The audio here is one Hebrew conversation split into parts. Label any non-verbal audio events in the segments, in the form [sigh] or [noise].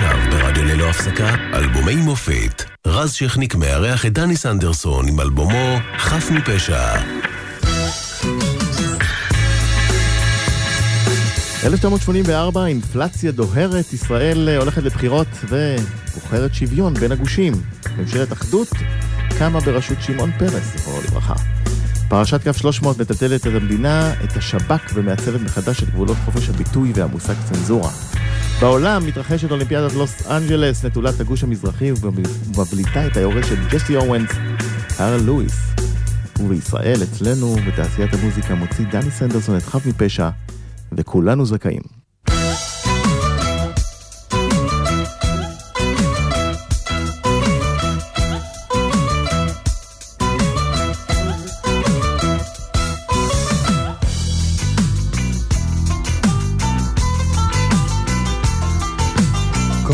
עכשיו ברדיו ללא הפסקה, אלבומי מופת. רז שכניק מארח את דני סנדרסון עם אלבומו חף מפשע. 1984, אינפלציה דוהרת, ישראל הולכת לבחירות ובוחרת שוויון בין הגושים. ממשלת אחדות קמה בראשות שמעון פרס, זכרונו לברכה. פרשת קו 300 מטלטלת את המדינה, את השב"כ ומעצבת מחדש את גבולות חופש הביטוי והמושג צנזורה. בעולם מתרחשת אולימפיאדת לוס אנג'לס, נטולת הגוש המזרחי ומבליטה את היורש של ג'סי אורנס, הארל לואיס. ובישראל, אצלנו, בתעשיית המוזיקה, מוציא דני סנדרסון את חף מפשע, וכולנו זכאים.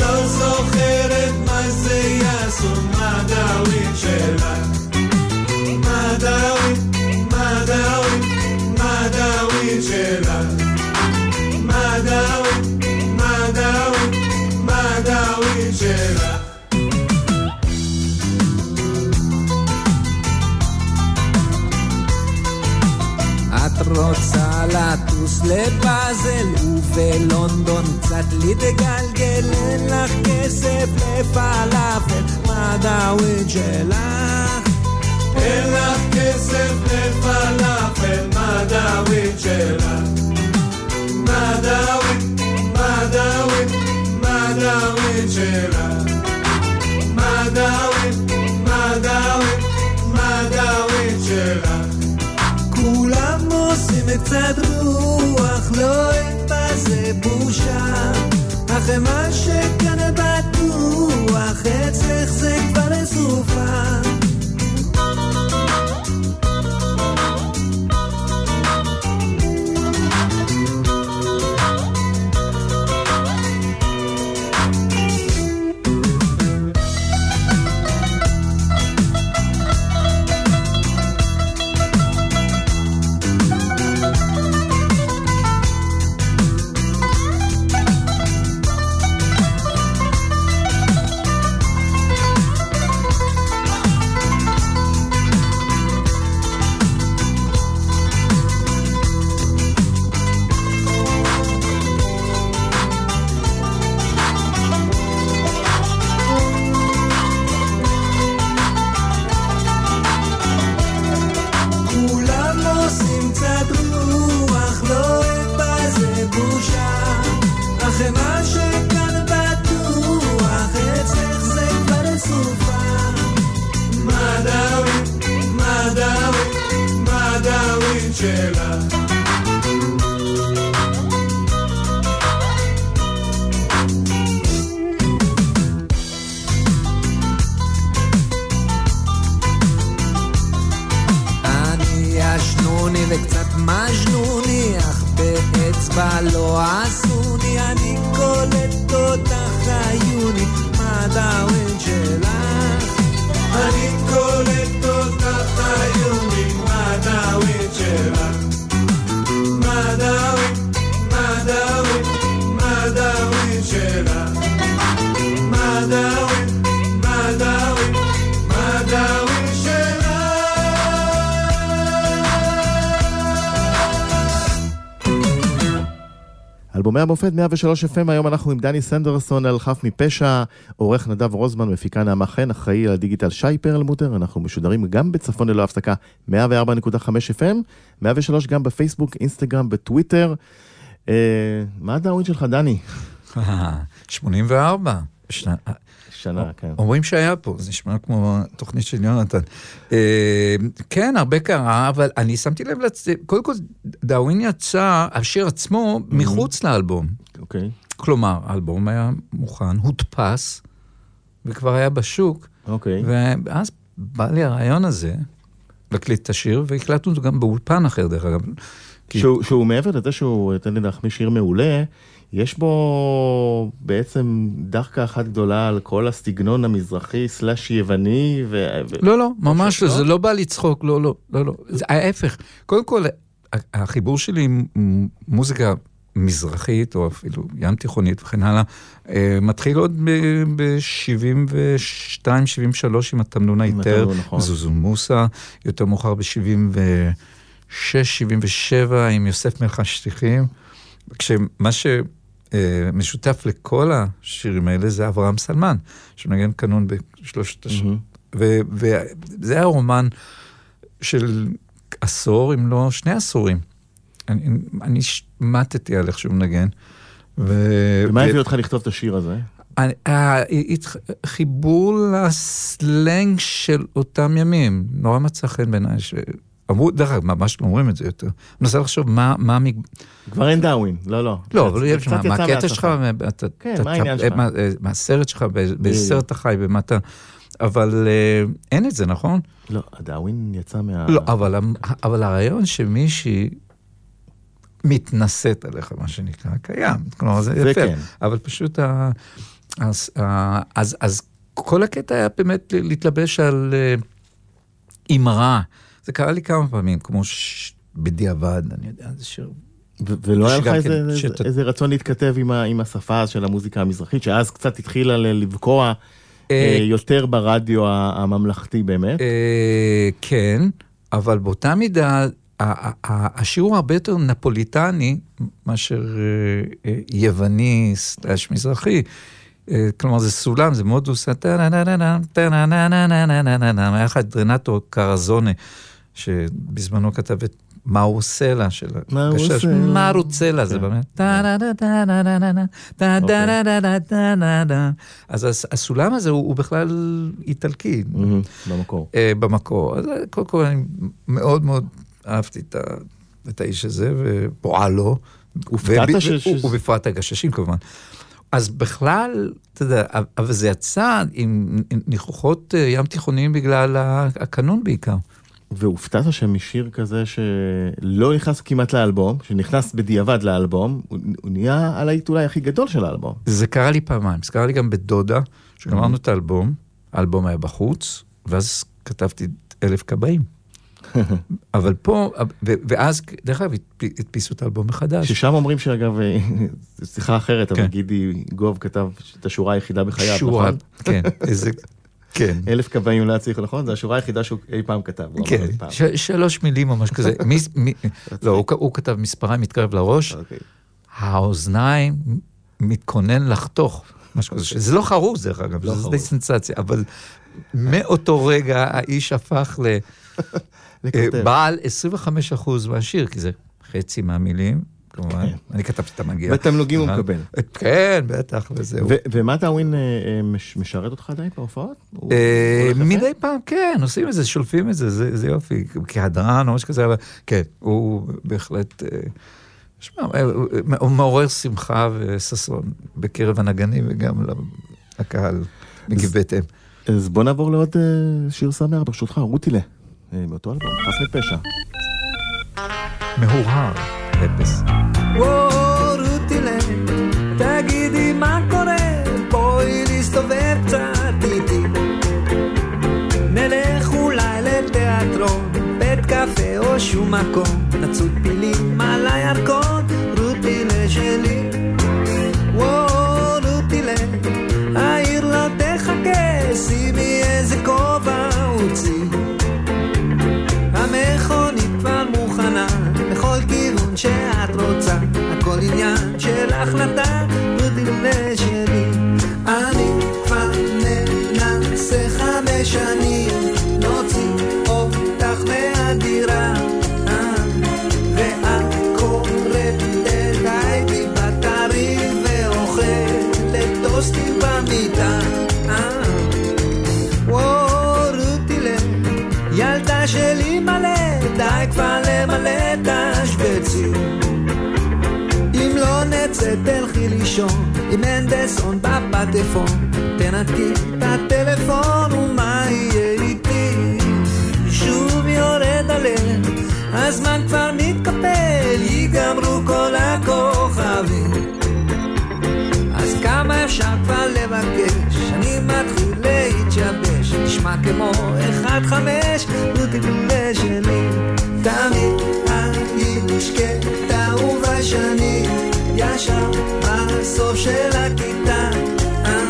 לא זוכרת מה זה יעשו, מה דאווין לטוס לבאזל ובלונדון קצת להתגלגל אין לך כסף לפלאפל מה דאווין שלך? אין לך כסף לפלאפל מה דאווין שלך? מה דאווין? מה דאווין? מה דאווין שלך? מה דאווין? עושים קצת רוח, לא אין בזה בושה. אך מה שכאן בטוח, אצלך זה כבר לסופה. המופת 103 FM, היום אנחנו עם דני סנדרסון על חף מפשע, עורך נדב רוזמן, מפיקה נעמה חן, אחראי על הדיגיטל שי פרלמוטר, אנחנו משודרים גם בצפון ללא הפסקה 104.5 FM, 103 גם בפייסבוק, אינסטגרם, בטוויטר. אה, מה הדאווין שלך, דני? 84. שנה, כן. אומרים שהיה פה, זה נשמע כמו תוכנית של יונתן. אה, כן, הרבה קרה, אבל אני שמתי לב, קודם כל, דאווין יצא, השיר עצמו, מחוץ לאלבום. אוקיי. כלומר, האלבום היה מוכן, הודפס, וכבר היה בשוק. אוקיי. ואז בא לי הרעיון הזה, להקליט את השיר, והקלטנו אותו גם באולפן אחר, דרך אגב. שהוא, שהוא מעבר לזה שהוא, תן לי להחמיא שיר מעולה, יש בו בעצם דחקה אחת גדולה על כל הסגנון המזרחי סלאש יווני. ו... לא, לא, ממש לא, זה לא בא לצחוק, לא, לא, לא, לא. זה ההפך. קודם כל, החיבור שלי עם מוזיקה מזרחית, או אפילו ים תיכונית וכן הלאה, אה, מתחיל עוד ב-72, 73 עם התמנון היתר, נכון. זוזו מוסה, יותר מאוחר ב-76, 77 עם יוסף מלך השטיחים, כשמה שמשותף לכל השירים האלה זה אברהם סלמן, שמנגן קנון בשלושת השנים. וזה היה רומן של עשור, אם לא שני עשורים. אני, אני מתתי על איך שהוא מנגן. ו... ומה הביא אותך לכתוב את השיר הזה? חיבור לסלנג של אותם ימים, נורא מצא חן בעיניי. אמרו, דרך אגב, ממש לא אומרים את זה יותר. אני מנסה לחשוב מה... מה מג... כבר אין דאווין, לא, לא. לא, אבל יש מה, מה הקטע שלך, כן, מה העניין שלך? מה הסרט שלך, באיזה סרט אתה חי, במה אתה... אבל אה, אין את זה, נכון? לא, הדאווין יצא מה... לא, אבל הרעיון שמישהי מתנשאת עליך, מה שנקרא, קיים. כלומר, זה, זה יפה. כן. אבל פשוט, ה, אז, אז, אז כל הקטע היה באמת להתלבש על אה, אמרה. זה קרה לי כמה פעמים, כמו ש... בדיעבד, אני יודע, זה שיר... ולא היה לך כן איזה, שת... איזה רצון להתכתב עם, ה, עם השפה של המוזיקה המזרחית, שאז קצת התחילה לבקוע אה, אה, יותר ברדיו הממלכתי באמת? כן, אבל באותה מידה השיעור הרבה יותר נפוליטני מאשר אה, אה, יווני סלאש מזרחי. אה, כלומר זה סולם, זה מודוס, היה לך את רנטו קרזונה, שבזמנו כתב את מה הוא עושה לה, של הגשש, מה רוצה לה, זה באמת, אז הסולם הזה הוא בכלל איטלקי. במקור. במקור. אז קודם כל אני מאוד מאוד אהבתי את, האיש הזה, ופועלו, ובפרט הגששים כמובן. אז בכלל, אתה יודע, אבל זה יצא עם ניחוחות ים תיכוניים בגלל הקנון בעיקר. והופתעת שמשיר כזה שלא נכנס כמעט לאלבום, שנכנס בדיעבד לאלבום, הוא, הוא נהיה הלהיט אולי הכי גדול של האלבום. זה קרה לי פעמיים, זה קרה לי גם בדודה, שגמרנו את האלבום, האלבום היה בחוץ, ואז כתבתי אלף כבאים. [laughs] אבל פה, ואז, דרך אגב, הדפיסו את האלבום מחדש. ששם אומרים שאגב, אה, זו [laughs] שיחה אחרת, אבל כן. גידי גוב כתב את השורה היחידה בחייו, שורה, נכון? כן, [laughs] איזה... כן. אלף קבעים לא היה צריך, נכון? זו השורה היחידה שהוא אי פעם כתב. כן, שלוש מילים משהו כזה. [laughs] לא, הוא כתב מספריים מתקרב לראש, אוקיי. האוזניים מתכונן לחתוך. משהו כזה, זה לא חרוז דרך אגב, לא זה די סנסציה, אבל מאותו רגע האיש הפך ל... [laughs] אה, בעל 25% מהשיר, כי זה חצי מהמילים, כמובן, כן. אני כתבתי את המגיע. ותמלוגים הוא מקבל. כן, בטח, וזהו. ומה דאווין אה, אה, משרת אותך עדיין בהופעות? מדי פעם, כן, עושים את זה, שולפים את זה, זה יופי, כהדרן או משהו כזה, אבל כן, הוא בהחלט... שמע, הוא מעורר שמחה וששון בקרב הנגנים וגם לקהל מגבעתיהם. אז בוא נעבור לעוד שיר סמר, ברשותך, רוטילה. מאותו אלבום, חס מפשע. מהורהר, אפס. רוטילה, תגידי מה קורה, בואי נסתובב קצת איתי. נלך אולי לתיאטרון, בית קפה או שום מקום, נצוד פילים על הירקון, שאת רוצה. הכל עניין של החלטה ותלווה תלכי לישון, עם מנדסון בפטפון, תנתקי את הטלפון ומה יהיה איתי? שוב יורד הלב, הזמן כבר מתקפל, ייגמרו כל הכוכבים. אז כמה אפשר כבר לבקש, אני מתחיל להתייבש, נשמע כמו אחד חמש, תתלבש שלי, תמיד היית שקטה ובשנים, ישר בסוף של הכיתה, אה,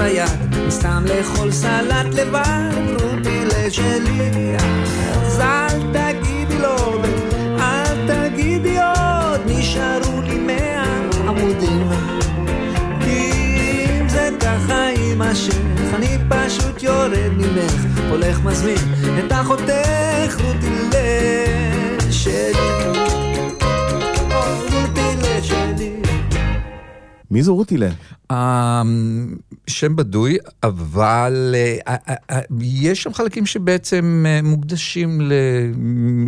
ביד, סתם לאכול סלט לבד, רותי לשלי. אז אל תגידי לו, אל תגידי עוד, נשארו לי מאה עמודים. כי אם זה ככה יימשך, אני פשוט יורד ממך, הולך מזמין את אחותך, רותי לשלי. מי זו רותילה? שם בדוי, אבל אה, אה, אה, יש שם חלקים שבעצם מוקדשים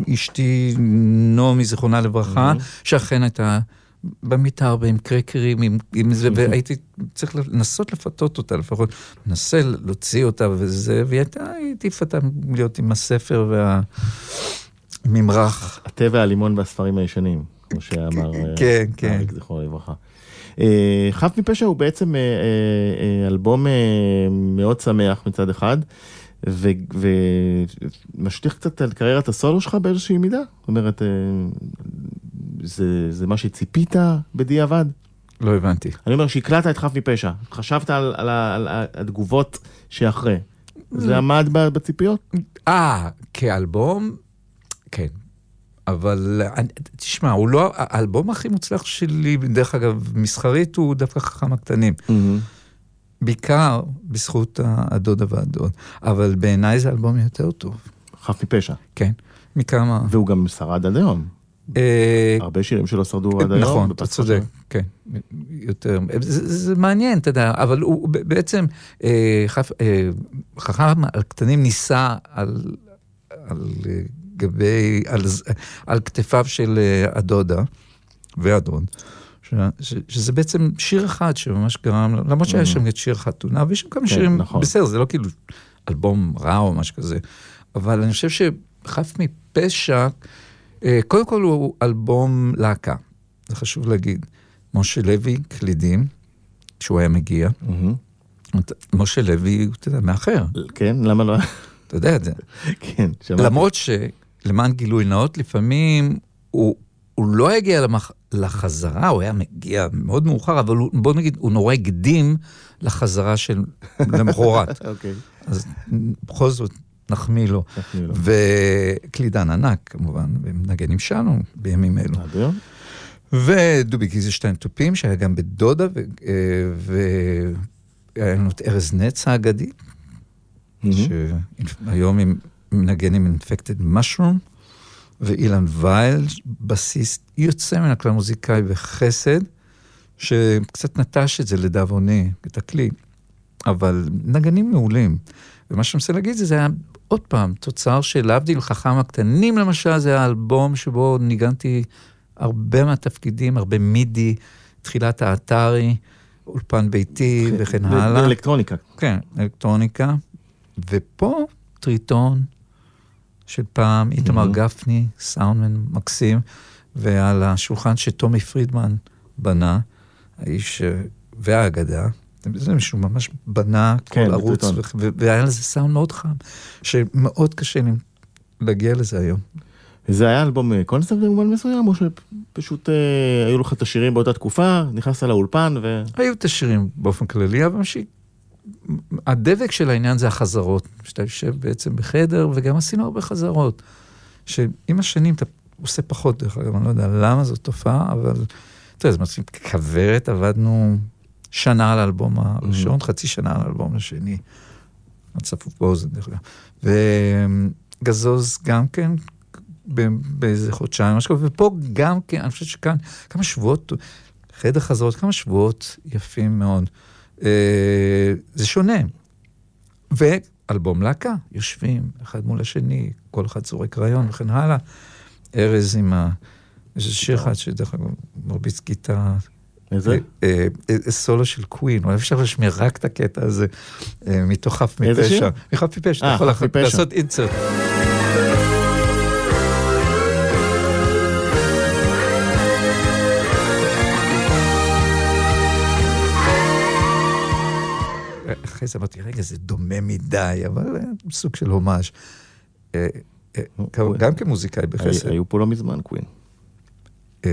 לאשתי נעמי, זיכרונה לברכה, שאכן הייתה במיטה הרבה עם קרקרים, עם, עם זה, והייתי צריך לנסות לפתות אותה לפחות, לנסה להוציא אותה וזה, והיא הייתה, הייתי פתה להיות עם הספר והממרח. התה והלימון והספרים הישנים, כמו שאמר כן, כן. זיכרונו לברכה. אה, חף מפשע הוא בעצם אה, אה, אלבום מאוד שמח מצד אחד, ומשליך קצת על קריירת הסולו שלך באיזושהי מידה? זאת אומרת, זה, זה מה שציפית בדיעבד? לא הבנתי. אני אומר שהקלטת את חף מפשע, חשבת על, על, על, על התגובות שאחרי. זה עמד בציפיות? אה, כאלבום? כן. אבל תשמע, הוא לא, האלבום הכי מוצלח שלי, דרך אגב, מסחרית, הוא דווקא חכם הקטנים. Mm-hmm. בעיקר בזכות הדודה והדוד. אבל בעיניי זה אלבום יותר טוב. חף מפשע. כן, מכמה... והוא גם שרד עד היום. אה, הרבה שירים שלו שרדו עד היום. נכון, אתה צודק, כן, יותר. זה מעניין, אתה יודע, אבל הוא בעצם, אה, חכם הקטנים ניסה על... גבי, על, על כתפיו של אה, הדודה והדוד, ש, ש, שזה בעצם שיר אחד שממש גרם, למרות שהיה. שם את שיר חתונה, ויש שם כמה כן, שירים, נכון. בסדר, זה לא כאילו אלבום רע או משהו כזה, אבל אני חושב שחף מפשע, אה, קודם כל הוא אלבום להקה, זה חשוב להגיד. משה לוי, קלידים, כשהוא היה מגיע. Mm-hmm. משה לוי, אתה יודע, מאחר. כן, למה לא? אתה יודע את זה. [laughs] כן, שמעתי. למרות ש... למען גילוי נאות, לפעמים הוא, הוא לא הגיע למח... לחזרה, הוא היה מגיע מאוד מאוחר, אבל הוא, בוא נגיד, הוא נורא הקדים לחזרה של למחרת. [laughs] אוקיי. אז בכל זאת, נחמיא לו. נחמיא לו. וקלידן ענק, כמובן, ומנגנים שלנו בימים אלו. ודובי גיזשטיין תופים, שהיה גם בדודה, והיה לנו את ארז נץ האגדי, שהיום עם מנגן עם אינפקטד משרום, ואילן וייל, בסיסט יוצא מן הכלל מוזיקאי וחסד, שקצת נטש את זה לדאבוני, את הכלי, אבל נגנים מעולים. ומה שאני מנסה להגיד זה, זה היה עוד פעם תוצר של להבדיל חכם הקטנים למשל, זה האלבום שבו ניגנתי הרבה מהתפקידים, הרבה מידי, תחילת האתרי, אולפן ביתי וכן הלאה. אלקטרוניקה. כן, אלקטרוניקה. ופה טריטון, של פעם, איתמר mm-hmm. גפני, סאונדמן מקסים, ועל השולחן שטומי פרידמן בנה, האיש והאגדה, זה מישהו ממש בנה כן, כל ערוץ, והיה לזה סאונד מאוד חם, שמאוד קשה להגיע לזה היום. זה היה אלבום קונספט במובן מסוים, או שפשוט אה, היו לך את השירים באותה תקופה, נכנסת לאולפן ו... היו את השירים באופן כללי, אבל. הדבק של העניין זה החזרות, שאתה יושב בעצם בחדר, וגם עשינו הרבה חזרות. שעם השנים אתה עושה פחות, דרך אגב, אני לא יודע למה זאת תופעה, אבל אתה יודע, זה מצחיק, כוורת עבדנו שנה על האלבום הראשון, mm-hmm. חצי שנה על האלבום השני. הצפוף באוזן, דרך אגב. וגזוז גם כן, באיזה חודשיים, משהו, ופה גם כן, אני חושב שכאן, כמה שבועות, חדר חזרות, כמה שבועות יפים מאוד. אה, זה שונה. ואלבום להקה, יושבים אחד מול השני, כל אחד צורק רעיון וכן הלאה. ארז עם ה... יש שיר אחד שדרך אגב מרביץ גיטה. איזה? אה, אה, סולו של קווין, אולי אפשר להשמיע רק את הקטע הזה מתוך חף מפשע. איזה שיר? מחף מפשע, אתה יכול לעשות אינסרט. אחרי זה אמרתי, רגע, זה דומה מדי, אבל סוג של הומאז'. אה, אה, גם כמוזיקאי בחסד. היו פה לא מזמן קווין. אה,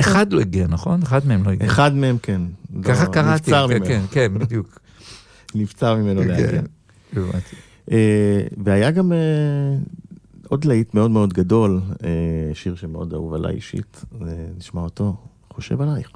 אחד לא הגיע, נכון? אחד מהם לא הגיע. אחד מהם כן. ככה לא, קראתי, כן, כן, כן, בדיוק. [laughs] נבצר ממנו כן, להגיע. והיה גם עוד להיט מאוד מאוד גדול, שיר שמאוד אהוב עליי אישית, נשמע אותו, חושב עלייך.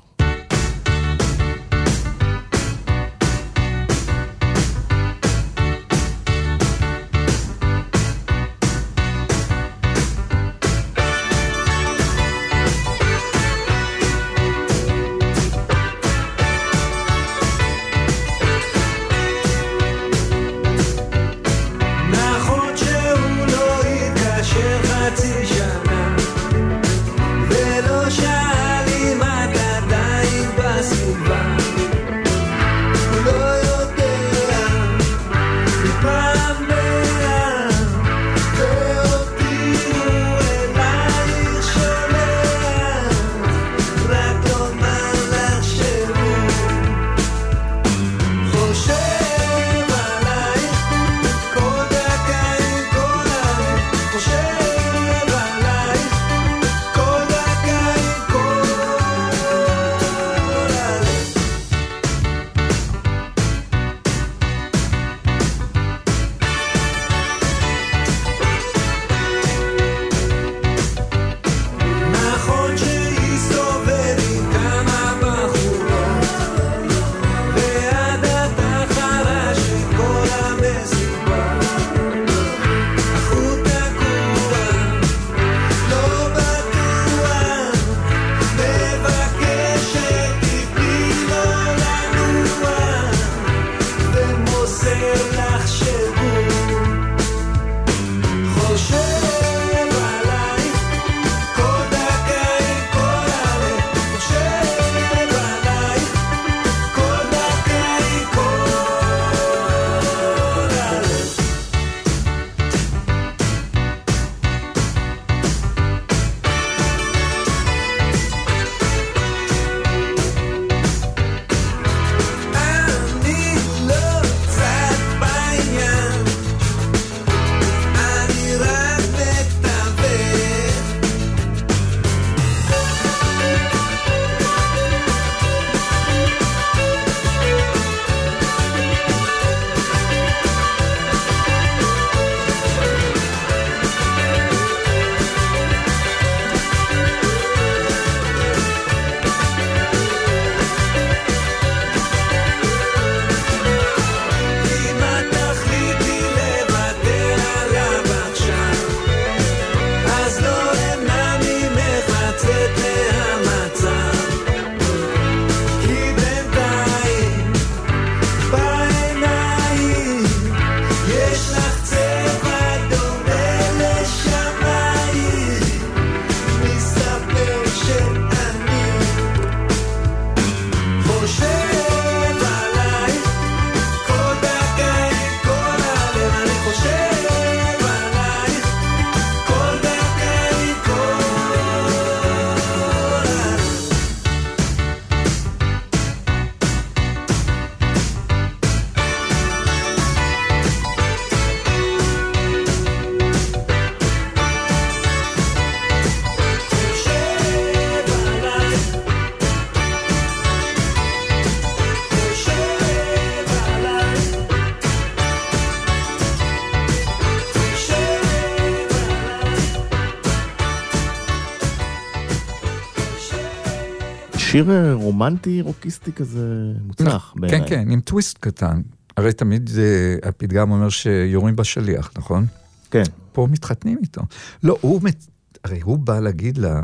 שיר אה, רומנטי, רוקיסטי כזה, מוצלח בעיניי. כן, כן, עם טוויסט קטן. הרי תמיד uh, הפתגם אומר שיורים בשליח, נכון? כן. פה מתחתנים איתו. לא, הוא, מת... הרי הוא בא להגיד לה,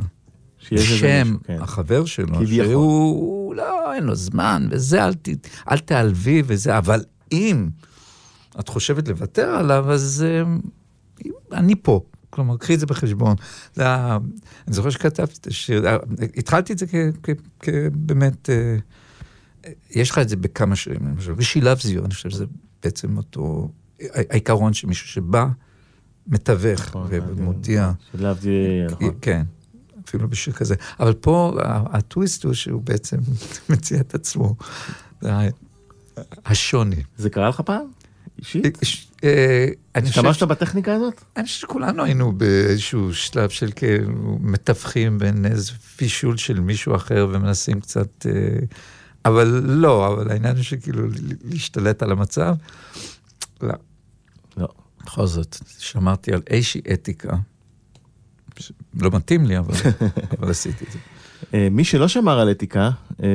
בשם כן. החבר שלו, כביכול. שהוא, לא, אין לו זמן, וזה, אל, ת, אל תעלבי וזה, אבל אם את חושבת לוותר עליו, אז uh, אני פה. כלומר, קחי את זה בחשבון. זה היה, אני זוכר שכתבתי את השיר, התחלתי את זה כבאמת, אה, יש לך את זה בכמה שירים, למשל, You, אני חושב שזה בעצם אותו העיקרון שמישהו שבא, מתווך נכון, ומודיע. You, נכון. כן. אפילו בשיר כזה. אבל פה הטוויסט הוא שהוא בעצם [laughs] מציע את עצמו. השוני. זה קרה לך פעם? אישית? אה, השתמשת בטכניקה הזאת? אני חושב שכולנו היינו באיזשהו שלב של כאילו מתווכים בין איזה פישול של מישהו אחר ומנסים קצת... אה, אבל לא, אבל העניין שכאילו להשתלט על המצב. לא. לא. בכל זאת, שמרתי על איזושהי אתיקה. לא מתאים לי, אבל, [laughs] אבל עשיתי את זה. אה, מי שלא שמר על אתיקה, אה,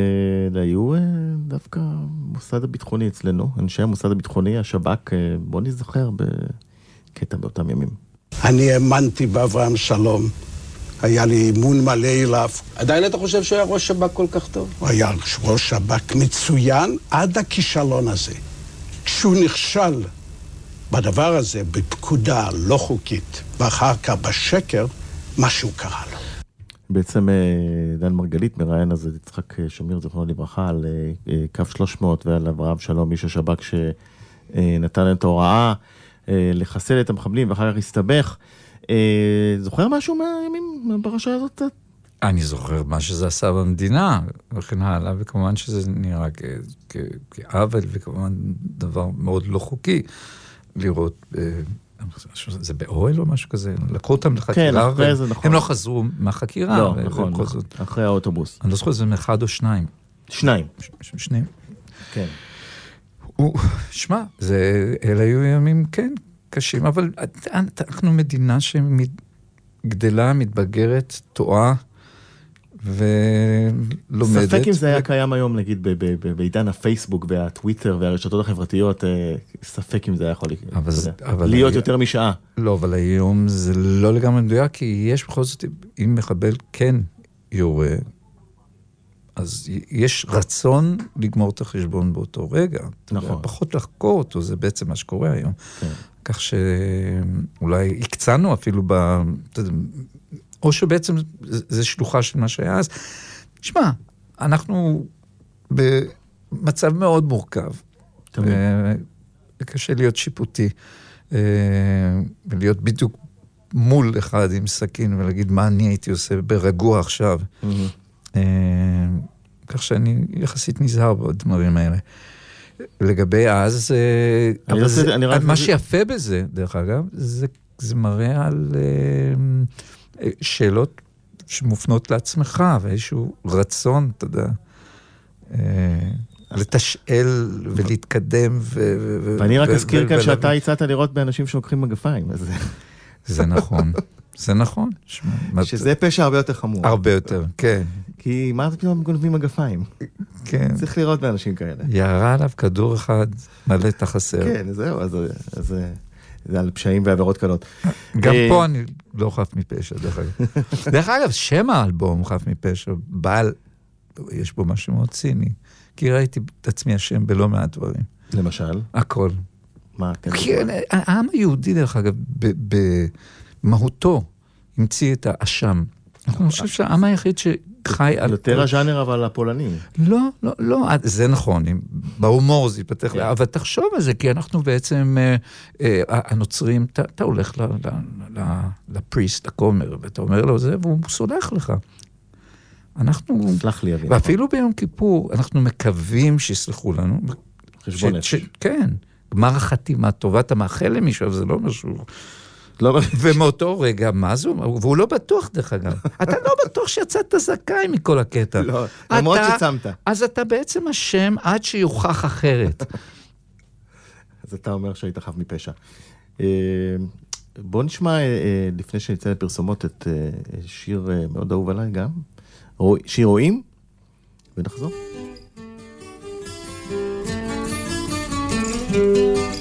היו אה, דווקא המוסד הביטחוני אצלנו, אנשי המוסד הביטחוני, השב"כ, בוא נזכר בקטע באותם ימים. אני האמנתי באברהם שלום. היה לי אמון מלא אליו. עדיין אתה חושב שהוא היה ראש שב"כ כל כך טוב? הוא היה ראש שב"כ מצוין עד הכישלון הזה. כשהוא נכשל בדבר הזה, בפקודה לא חוקית, ואחר כך בשקר, משהו קרה לו. בעצם אה, דן מרגלית מראיין אז את יצחק אה, שמיר, זכרונו לברכה, על אה, קו 300 ועל אברהם שלום, איש השב"כ שנתן את ההוראה לחסל את המחבלים ואחר כך הסתבך. זוכר משהו מהימים, מהפרשה הזאת אני זוכר מה שזה עשה במדינה וכן הלאה, וכמובן שזה נראה כעוול וכמובן דבר מאוד לא חוקי לראות זה באוהל או משהו כזה? לקחו אותם לחקירה. כן, אחרי זה, נכון. הם לא חזרו מהחקירה. לא, נכון, נכון, אחרי האוטובוס. אני לא זוכר אם אחד או שניים. שניים. שניים. כן. שמע, אלה היו ימים, כן, קשים, אבל אנחנו מדינה שגדלה, מתבגרת, טועה. ולומדת. ספק אם זה היה קיים היום, נגיד, בעידן הפייסבוק והטוויטר והרשתות החברתיות, אה, ספק אם זה היה יכול להיות יותר משעה. לא, אבל היום זה לא לגמרי מדויק, כי יש בכל זאת, אם מחבל כן יורה, אז יש רצון לגמור את החשבון באותו רגע. נכון. פחות לחקור אותו, זה בעצם מה שקורה היום. כן. כך שאולי הקצנו אפילו ב... או שבעצם זה שלוחה של מה שהיה אז. תשמע, אנחנו במצב מאוד מורכב. תמיד. וקשה להיות שיפוטי, אה, ולהיות בדיוק מול אחד עם סכין ולהגיד מה אני הייתי עושה ברגוע עכשיו. Mm-hmm. כך שאני יחסית נזהר בדברים האלה. לגבי אז, אה, אבל זה, מה שיפה בזה, דרך אגב, זה, זה מראה על... שאלות שמופנות לעצמך, ואיזשהו רצון, אתה יודע, אה, לתשאל ולהתקדם. ואני רק אזכיר כאן שאתה הצעת לראות באנשים שלוקחים מגפיים, אז... [laughs] זה נכון, זה נכון. שזה פשע הרבה יותר חמור. הרבה יותר, כן. כי מה זה פתאום גונבים מגפיים? כן. צריך לראות באנשים כאלה. ירה עליו כדור אחד מלא את החסר. כן, זהו, אז... זה על פשעים ועבירות קלות. גם אה, פה אני לא חף מפשע, דרך אגב. [laughs] דרך אגב, שם האלבום חף מפשע, בעל, יש בו משהו מאוד ציני. כי ראיתי את עצמי אשם בלא מעט דברים. למשל? הכל. מה? כן. העם היהודי, דרך אגב, במהותו, המציא את האשם. אני חושב שהעם היחיד ש... חי על... יותר הז'אנר אבל הפולני. לא, לא, לא, זה נכון, בהומור זה יפתח, כן. אבל תחשוב על זה, כי אנחנו בעצם, אה, אה, הנוצרים, אתה הולך לפריסט, לכומר, ואתה אומר לו זה, והוא סולח לך. אנחנו... סלח לי, אבי. ואפילו ביום כיפור, אנחנו מקווים שיסלחו לנו. חשבון נפש. כן, גמר החתימה טובה, אתה מאחל למישהו, אבל זה לא משהו... לא... ומאותו רגע, מה זה אומר? והוא לא בטוח, דרך אגב. [laughs] אתה לא בטוח שיצאת זכאי מכל הקטע. לא, למרות שצמת. אז אתה בעצם אשם עד שיוכח אחרת. [laughs] אז אתה אומר שהיית חף מפשע. אה, בוא נשמע, אה, אה, לפני שנצא לפרסומות, את שיר מאוד אהוב עליי גם. שיר רואים? ונחזור. צונה.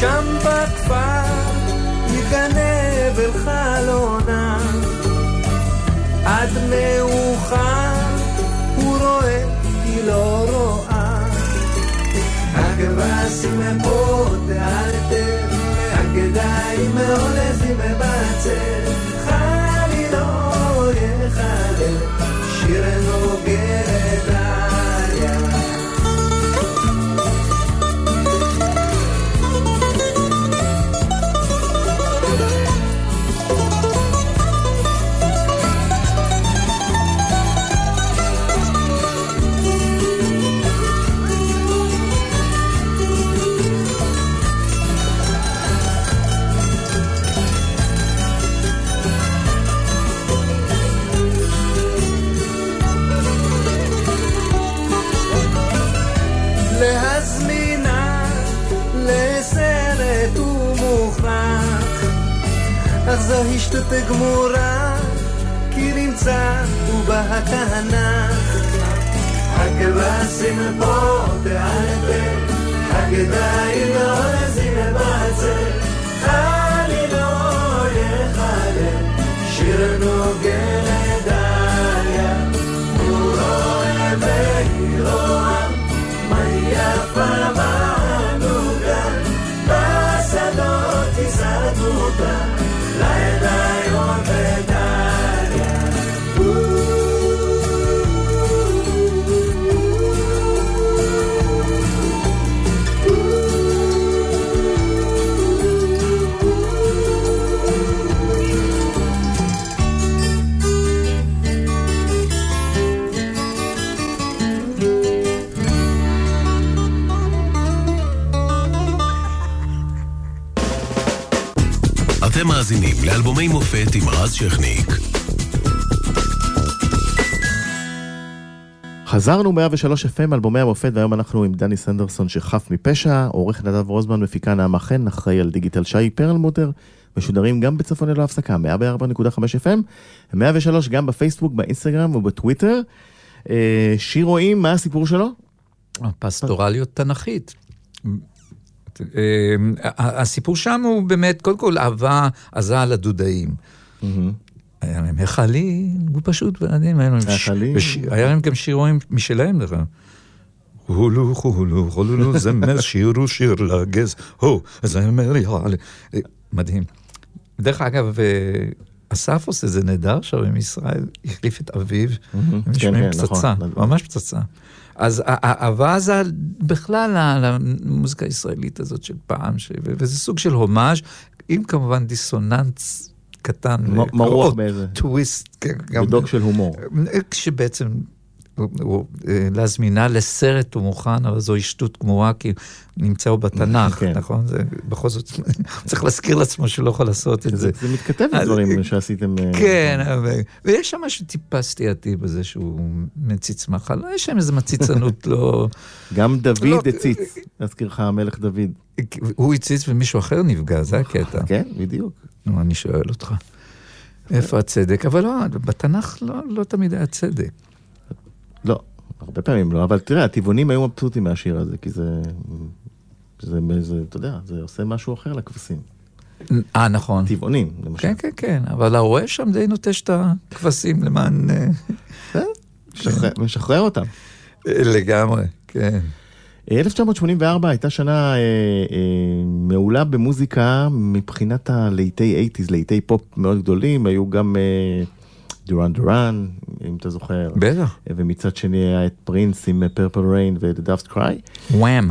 שם בכפר מתגנב אל חלונה, עד מאוחר הוא רואה, היא לא רואה. הכבשים הם פה תאלתר, הגדיים מעולזים בבצר. אך זוהי שטות גמורה, כי נמצא ובה התנ"ך. הכבשים פה תעלתם, הגדיים עוזים לבצר, חלי לא יחלם, שיר נוגן לדליה, הוא רואה והיא רואה, מה יפה בענוגה, לאלבומי מופת עם רז שכניק. חזרנו 103 FM, אלבומי המופת, והיום אנחנו עם דני סנדרסון שחף מפשע, עורך נדב רוזמן, מפיקה נעמה חן, אחראי על דיגיטל שי פרלמוטר, משודרים גם בצפון ללא הפסקה, 104.5 FM, 103 גם בפייסבוק, באינסטגרם ובטוויטר. אה, שיר רואים, מה הסיפור שלו? פסטורליות תנכית. אמ, הסיפור שם הוא באמת, קודם כל אהבה עזה על הדודאים. היה להם היכלים, הוא פשוט, היה להם גם שירים משלהם דרך הולו הולו הולו [laughs] זמר שירו שיר לגז, הו, זמר יעלה. מדהים. דרך אגב, אה, אסף עושה זה נהדר שם עם ישראל, החליף את אביו, הם נשמעים כן, כן, פצצה, נכון, ממש פצצה. אז האהבה זה בכלל למוזיקה הישראלית הזאת של פעם, ש... וזה סוג של הומאז', עם כמובן דיסוננס קטן. מרוח באיזה. טוויסט. כן, בדוק של הומור. כשבעצם להזמינה לסרט הוא מוכן, אבל זוהי שטות גמורה, כי נמצא הוא בתנ"ך, כן. נכון? זה בכל זאת, [laughs] צריך להזכיר לעצמו שהוא לא יכול לעשות את זה. זה מתכתב עם דברים שעשיתם. אה, כן, ויש שם משהו טיפה סטייתי בזה שהוא מציץ מחל, יש שם איזה מציצנות לא... [laughs] גם דוד לא- הציץ, להזכיר לך המלך דוד. הוא הציץ ומישהו אחר נפגע, זה הקטע. כן, בדיוק. נו, אני שואל אותך. איפה הצדק? אבל לא, בתנ"ך לא, לא תמיד היה צדק. לא, הרבה פעמים לא, אבל תראה, הטבעונים היו מבסוטים מהשיר הזה, כי זה, זה, זה, אתה יודע, זה עושה משהו אחר לכבשים. אה, נכון. טבעונים, למשל. כן, כן, כן, אבל הרועה שם די נוטש את הכבשים למען... אה, כן, משחרר אותם. לגמרי, כן. 1984 הייתה שנה אה, אה, מעולה במוזיקה מבחינת הלהיטי 80's, להיטי פופ מאוד גדולים, היו גם אה, דורן דורן, אם אתה זוכר. בטח. ומצד שני היה את פרינס עם פרפל ריין ו-The Daft Cry. וואם.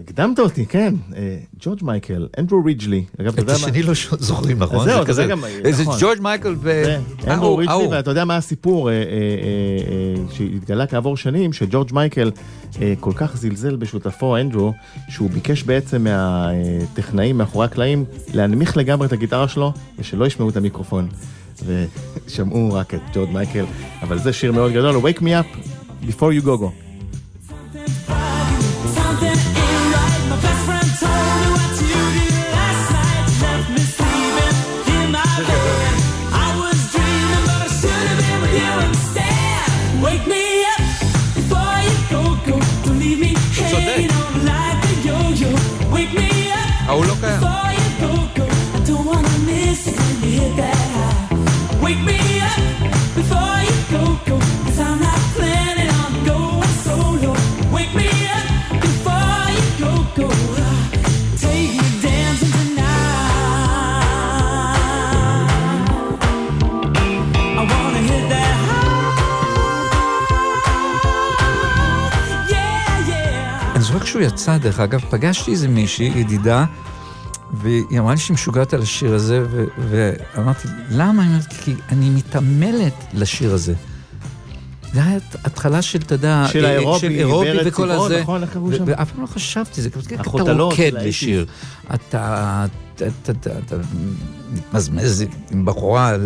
הקדמת אותי, כן. אה, ג'ורג' מייקל, אנדרו ריג'לי. את השני לא זוכרים, נכון? זהו, זה גם... זה נכון. ג'ורג' מייקל ו... אנדרו ריג'לי, ואתה יודע מה הסיפור אה, אה, שהתגלה כעבור שנים, שג'ורג' מייקל כל כך זלזל בשותפו אנדרו, שהוא ביקש בעצם מהטכנאים מאחורי הקלעים להנמיך לגמרי את הגיטרה שלו, ושלא ישמעו את המיקרופון. ושמעו רק את ג'ורג' מייקל, אבל זה שיר מאוד גדול, Wake me up before you go go. ההוא לא קיים. יצא, דרך אגב, פגשתי איזה מישהי, ידידה, והיא אמרה לי שהיא משוגעת על השיר הזה, ו- ואמרתי, למה? היא אומרת, כי אני מתעמלת לשיר הזה. זה היה התחלה של, אתה יודע, של האירובי, של אירובי וכל הזה. נכון, איך קראו שם? ואף פעם לא חשבתי, זה כזה, אתה רוקד לשיר. אתה מתמזמז עם בחורה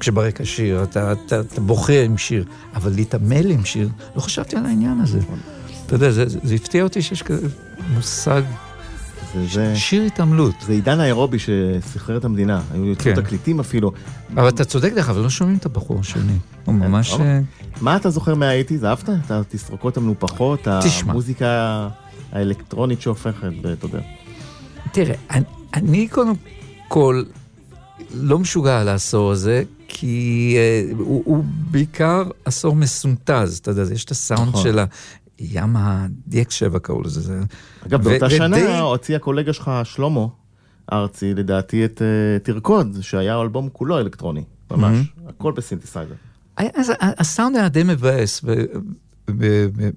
כשברקע שיר, אתה בוכה עם שיר, אבל להתעמל עם שיר, לא חשבתי על העניין הזה. אתה יודע, זה, זה הפתיע אותי שיש כזה מושג, זה, זה, שיר התעמלות. זה עידן האירובי שסחרר את המדינה, היו יוצאו כן. תקליטים אפילו. אבל אתה צודק דרך אגב, לא שומעים את הבחור השני. הוא כן, ממש... אה, מה אתה זוכר מהאייטיז? אהבת את התסרוקות המנופחות? תשמע. המוזיקה האלקטרונית שהופכת, אתה יודע. תראה, אני, אני קודם כל לא משוגע על העשור הזה, כי uh, הוא, הוא בעיקר עשור מסונטז, אתה יודע, יש את הסאונד נכון. של ימה DX7 קראו לזה. אגב, באותה שנה הוציא הקולגה שלך, שלמה ארצי, לדעתי את uh, תרקוד, שהיה אלבום כולו אלקטרוני, ממש, mm-hmm. הכל בסינתסיידר. הסאונד היה די מבאס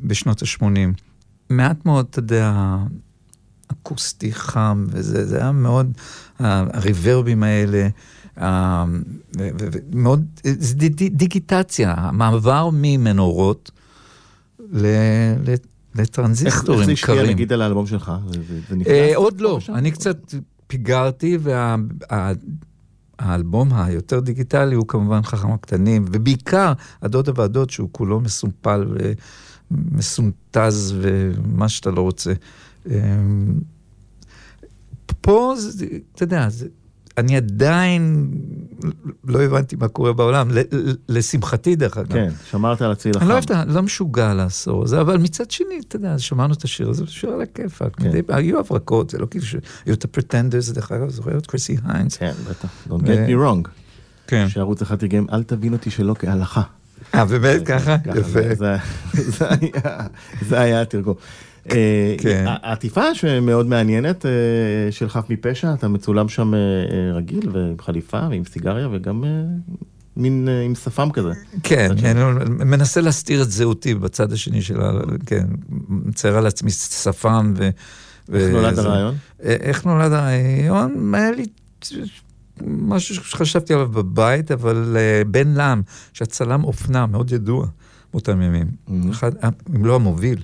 בשנות ה-80. מעט מאוד, אתה יודע, אקוסטי חם, וזה זה היה מאוד, הריברבים האלה, מאוד, זה דיגיטציה, המעבר ממנורות. לטרנזיסטורים קרים. איך זה השפיע נגיד על האלבום שלך? אה, עוד לא, אני קצת פיגרתי, והאלבום היותר דיגיטלי הוא כמובן חכם הקטנים, ובעיקר הדוד הוועדות שהוא כולו מסומפל ומסונטז ומה שאתה לא רוצה. אה, פה, אתה יודע, אני עדיין לא הבנתי מה קורה בעולם, לשמחתי דרך אגב. כן, שמרת על הצליל החם. אני לא אוהב, לא משוגע לעשור הזה, אבל מצד שני, אתה יודע, שמענו את השיר הזה, זה שיר על הכיפאק. כן. היו הברקות, זה לא כאילו שהיו את הפרטנדרס, דרך אגב, זוכר את קריסי היינס. כן, בטח, Don't get me wrong. כן. שערוץ אחד תרגם, אל תבין אותי שלא כהלכה. אה, באמת ככה? יפה. זה היה התרגום. אה, כן. עטיפה שמאוד מעניינת אה, של חף מפשע, אתה מצולם שם אה, רגיל ועם חליפה ועם סיגריה וגם מין עם שפם כזה. כן, כן, מנסה להסתיר את זהותי בצד השני של ה... כן, מצייר על עצמי שפם ו... איך נולד הרעיון? איך נולד הרעיון? היה לי משהו שחשבתי עליו בבית, אבל בן לם, שהיה צלם אופנה מאוד ידוע. באותם ימים. Mm-hmm. אחד, אם לא המוביל,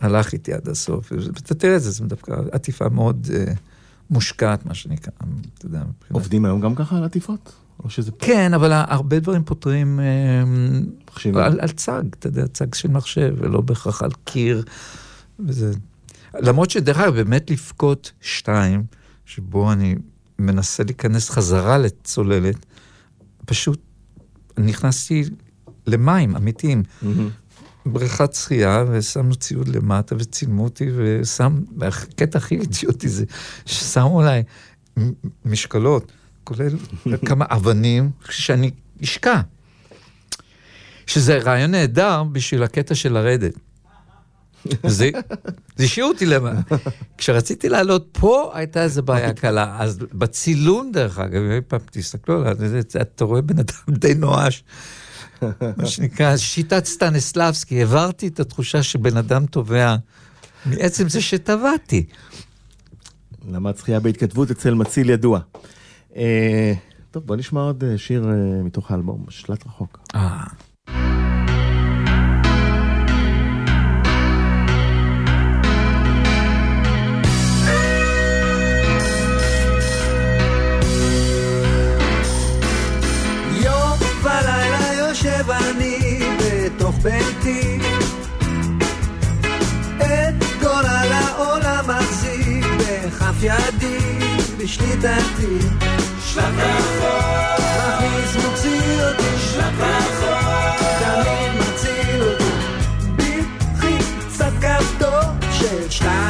הלך איתי עד הסוף. ואתה תראה את זה, זה דווקא עטיפה מאוד אה, מושקעת, מה שנקרא, אתה יודע. מבחינת... עובדים היום גם ככה על עטיפות? או שזה... כן, אבל הרבה דברים פותרים אה, על, על צג, אתה יודע, צג של מחשב, ולא בהכרח על קיר. וזה... למרות שדרך אגב, באמת לבכות שתיים, שבו אני מנסה להיכנס חזרה לצוללת, פשוט נכנסתי למים אמיתיים. Mm-hmm. בריכת שחייה, ושמנו ציוד למטה, וצילמו אותי, ושם, הקטע הכי אידיוטי זה, ששמו עליי משקלות, כולל כמה אבנים, שאני אשקע. שזה רעיון נהדר בשביל הקטע של לרדת. זה השאיר אותי למעלה. כשרציתי לעלות פה, הייתה איזו בעיה קלה. אז בצילום, דרך אגב, פעם תסתכלו עליו, אתה רואה בן אדם די נואש. מה שנקרא, שיטת סטניסלבסקי, העברתי את התחושה שבן אדם תובע מעצם זה שטבעתי. למד זכייה בהתכתבות אצל מציל ידוע. אה, טוב, בוא נשמע עוד אה, שיר אה, מתוך האלבום, שלט רחוק. אה. ביתי את גורל העולם מחזיק בכף ידי בשליטתי שלח רחוק מכניס מוציא אותי. שלח רחוק תמיד מציל אותי. בלחיצת כפתור של שלט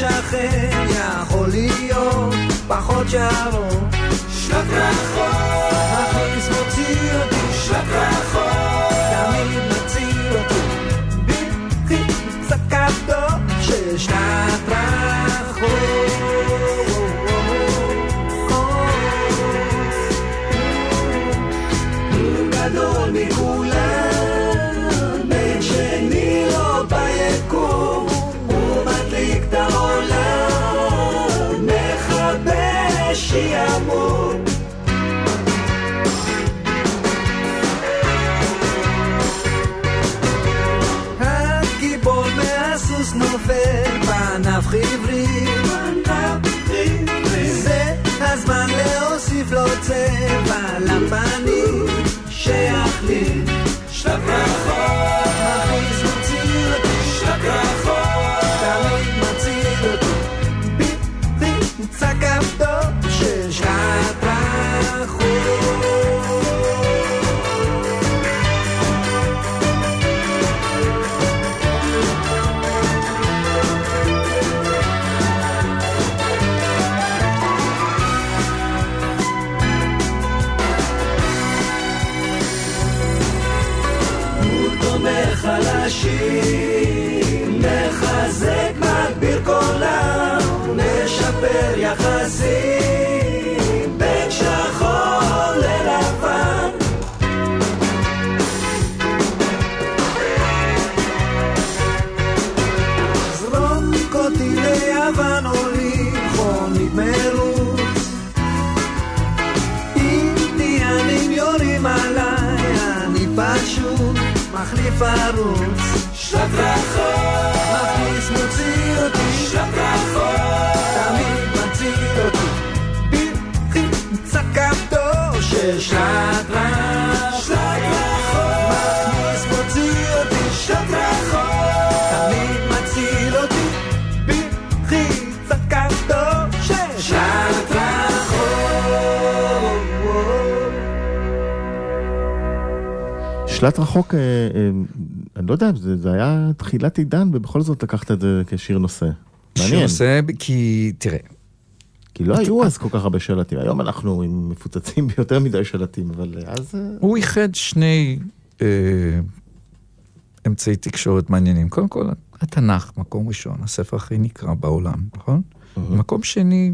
של השכן יכול להיות פחות שרון שלט רחוק הכיס מוציא אותי שלט רחוק רחוק, אה, אה, אני לא יודע, זה, זה היה תחילת עידן, ובכל זאת לקחת את זה כשיר נושא. מעניין. נושא, כי תראה. כי לא היו אז כל כך הרבה שלטים, היום אנחנו עם מפוצצים ביותר מדי שלטים, אבל אז... אה, הוא איחד שני אה, אמצעי תקשורת מעניינים. קודם כל, התנ"ך, מקום ראשון, הספר הכי נקרא בעולם, נכון? Mm-hmm. מקום שני,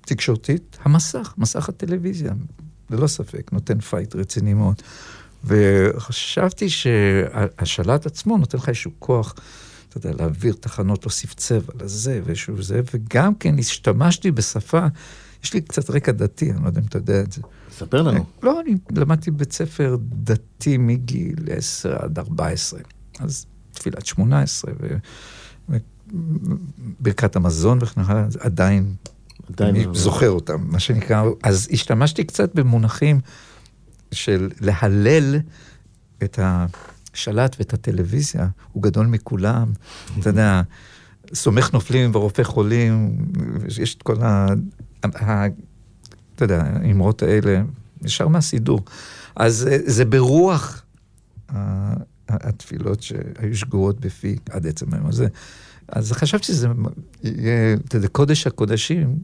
תקשורתית, המסך, מסך הטלוויזיה, ללא ספק, נותן fight רציני מאוד. וחשבתי שהשלט עצמו נותן לך איזשהו כוח, אתה יודע, להעביר תחנות, להוסיף צבע לזה ואיזשהו זה, וגם כן השתמשתי בשפה, יש לי קצת רקע דתי, אני לא יודע אם אתה יודע את זה. ספר לנו. לא, אני למדתי בבית ספר דתי מגיל 10 עד 14, אז תפילת 18, וברכת המזון וכן הלאה, עדיין, עדיין אני לא זוכר אותם, מה שנקרא, אז השתמשתי קצת במונחים של להלל את השלט ואת הטלוויזיה, הוא גדול מכולם, אתה יודע, סומך נופלים ורופא חולים, יש את כל ה... אתה יודע, האמרות האלה, ישר מהסידור. אז זה ברוח התפילות שהיו שגורות בפי עד עצם היום הזה. אז חשבתי שזה יהיה, אתה יודע, קודש הקודשים,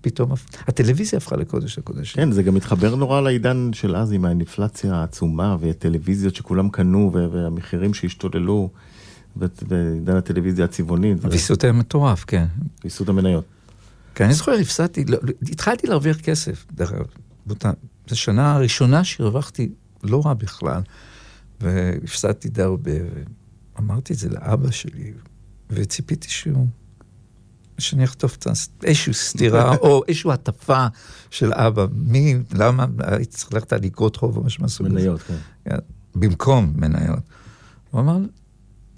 פתאום הטלוויזיה הפכה לקודש הקודשים. כן, זה גם מתחבר נורא לעידן של אז עם האינפלציה העצומה והטלוויזיות שכולם קנו והמחירים שהשתוללו, ועידן הטלוויזיה הצבעונית. הוויסות היה מטורף, כן. ויסות המניות. כן, אני זוכר, הפסדתי, לא, התחלתי להרוויח כסף, דרך אגב. זו השנה הראשונה שהרווחתי לא רע בכלל, והפסדתי די הרבה, ואמרתי את זה לאבא שלי, וציפיתי שהוא, שאני אחטוף את איזושהי סתירה, [laughs] או איזושהי הטפה של אבא. מי, למה, הייתי צריך ללכת על אגרות חוב או משהו מהסוג הזה. מניות, כן. במקום מניות. הוא אמר,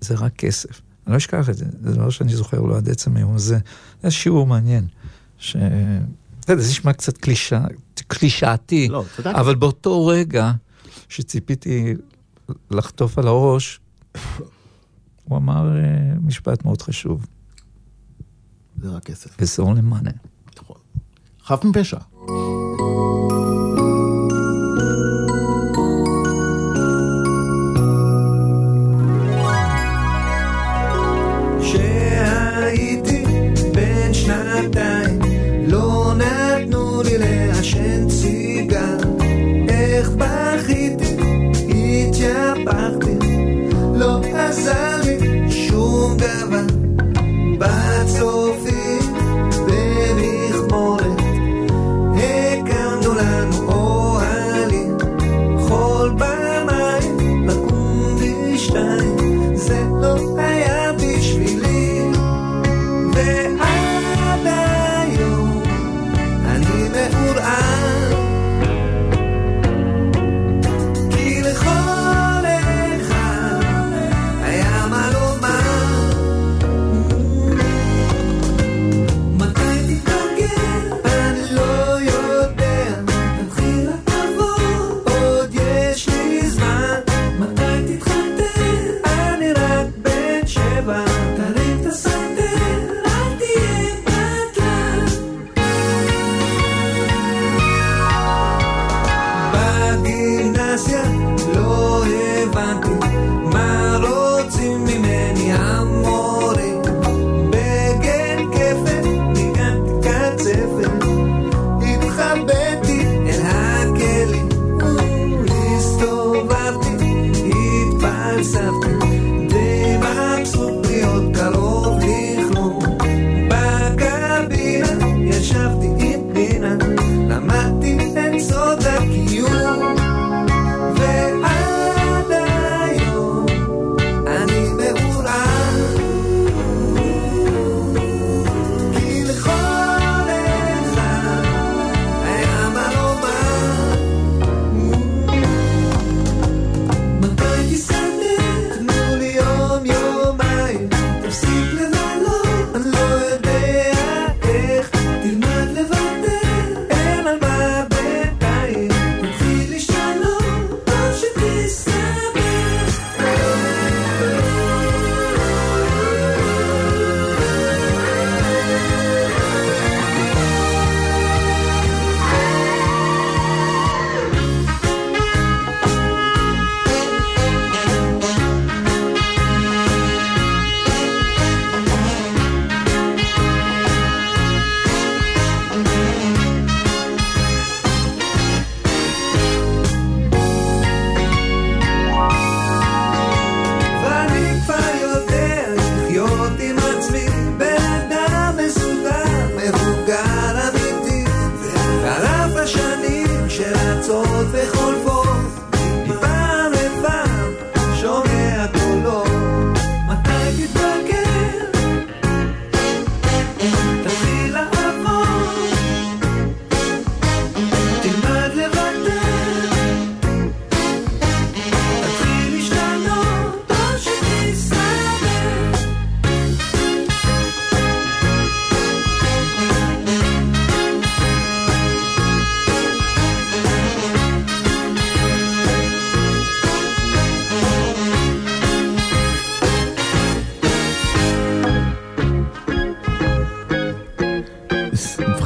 זה רק כסף. אני לא אשכח את זה, זה דבר שאני זוכר לו עד עצם היום הזה. זה שיעור מעניין. ש... זה נשמע קצת קלישה, קלישאתי, לא, אבל באותו רגע שציפיתי לחטוף על הראש, הוא אמר uh, משפט מאוד חשוב. זה רק כסף. וזה only money. נכון. חף מפשע.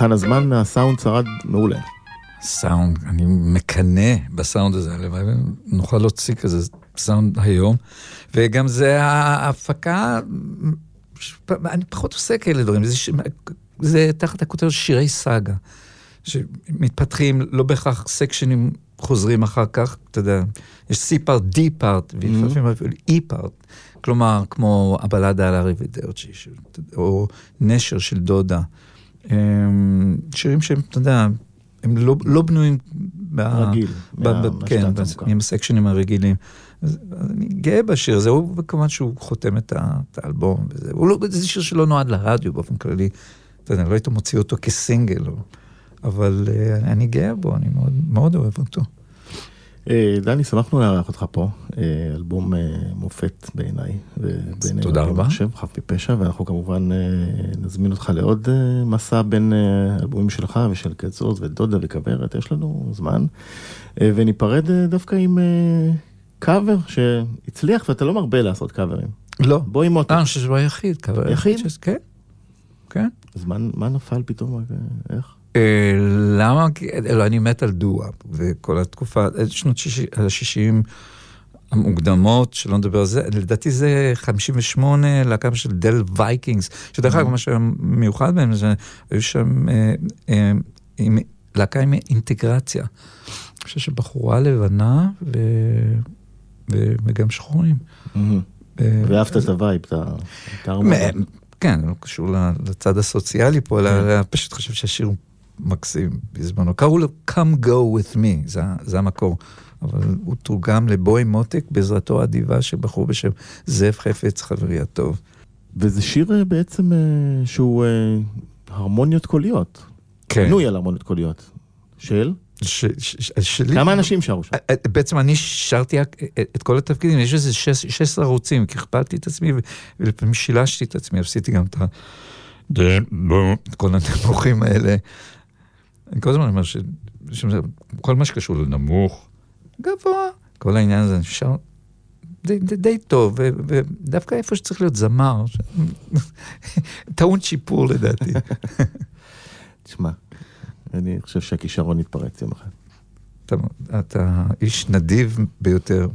במבחן הזמן הסאונד שרד מעולה. סאונד, אני מקנא בסאונד הזה, הלוואי ונוכל להוציא כזה סאונד היום. וגם זה ההפקה, אני פחות עושה כאלה דברים, זה, זה תחת הכותרת שירי סאגה, שמתפתחים לא בהכרח סקשנים חוזרים אחר כך, אתה יודע, יש C פארט, D פארט, ולפעמים אפילו E פארט. כלומר, כמו הבלדה על הארי ודרצ'י, או נשר של דודה. אמ, שירים שהם, אתה יודע, הם לא, לא בנויים... רגיל, ב, ב, כן, עם הסקשנים הרגילים. אז, אז אני גאה בשיר הזה, הוא כמובן שהוא חותם את, ה, את האלבום. וזה, הוא לא, זה שיר שלא נועד לרדיו באופן כללי. אתה יודע, לא היית מוציא אותו כסינגל, אבל uh, אני גאה בו, אני מאוד, מאוד אוהב אותו. אה, דני, שמחנו לארח אותך פה, אה, אלבום אה, מופת בעיניי. תודה רבה. חושב, חף מפשע, ואנחנו כמובן נזמין אותך לעוד מסע בין אלבומים שלך ושל קצות ודודה וכוורת, יש לנו זמן. וניפרד דווקא עם קאבר שהצליח, ואתה לא מרבה לעשות קאברים. לא. בוא עם מוטו. אני חושב שהוא היחיד. יחיד? כן. כן. אז מה נפל פתאום? איך? אה, למה? לא, אני מת על דו-אפ, וכל התקופה, שנות ה-60 המוקדמות, שלא נדבר על זה, לדעתי זה 58, להקה של דל וייקינגס, שדרך אגב, מה שהיה מיוחד בהם, זה היו שם אה, אה, עם, להקה עם אינטגרציה. אני חושב שבחורה לבנה וגם שחורים. ואהבת את ה vibe, את הארמה. כן, לא קשור לצד הסוציאלי פה, אלא כן. פשוט חושב שהשיר הוא מקסים בזמנו. קראו לו Come Go With Me, זה, זה המקור. אבל הוא תורגם לבוי מותק בעזרתו האדיבה של בחור בשם זאב חפץ, חברי הטוב. וזה שיר אה, בעצם אה, שהוא אה, הרמוניות קוליות. כן. בנוי על הרמוניות קוליות. של? ש, ש, שלי... כמה אנשים שרו שם? בעצם אני שרתי את כל התפקידים, יש איזה 16 ערוצים, כי הכפלתי את עצמי ולפעמים שילשתי את עצמי, עשיתי גם את ה... את כל הנמוכים האלה. אני כל הזמן אומר שכל מה שקשור לנמוך, גבוה, כל העניין הזה אפשר, די, די, די טוב, ודווקא איפה שצריך להיות זמר, ש... [laughs] טעון שיפור לדעתי. [laughs] תשמע, אני חושב שהכישרון יתפרץ יום אחד. אתה, אתה איש נדיב ביותר,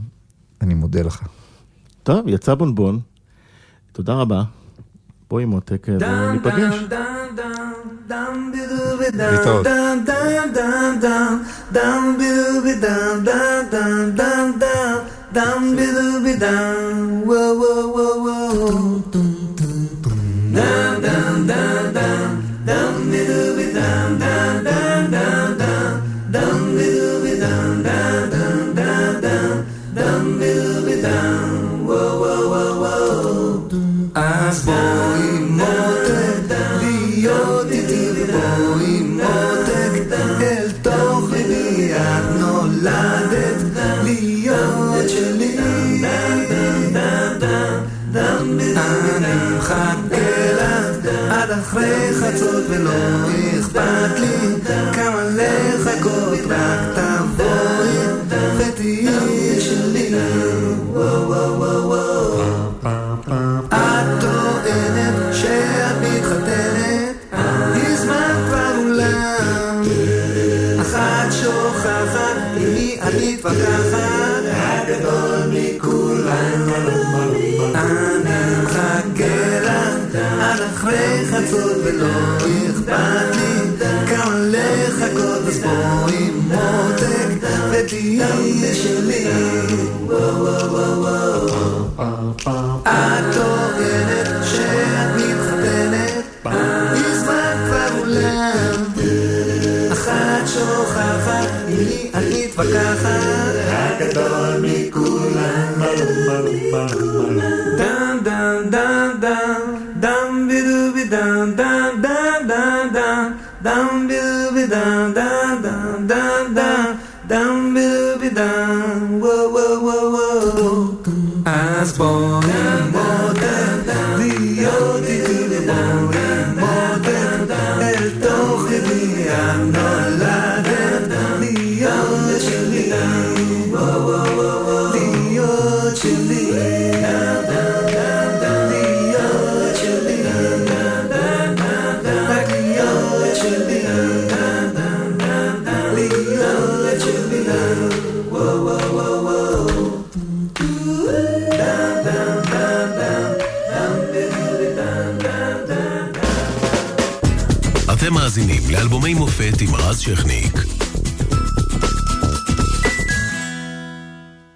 אני מודה לך. טוב, יצא בונבון, תודה רבה. Poi motekę do nie podjąć? Witold. Dum bi dum bi dum, whoa whoa whoa whoa, dum dum dum. עד אחרי חצות ולא אכפת לי. כמה לחכות רק תבואי ותהיי שלי. את אחרי חצות ולא אכפת לי. כמה לחכות אז בואי מותק ותהיי שלי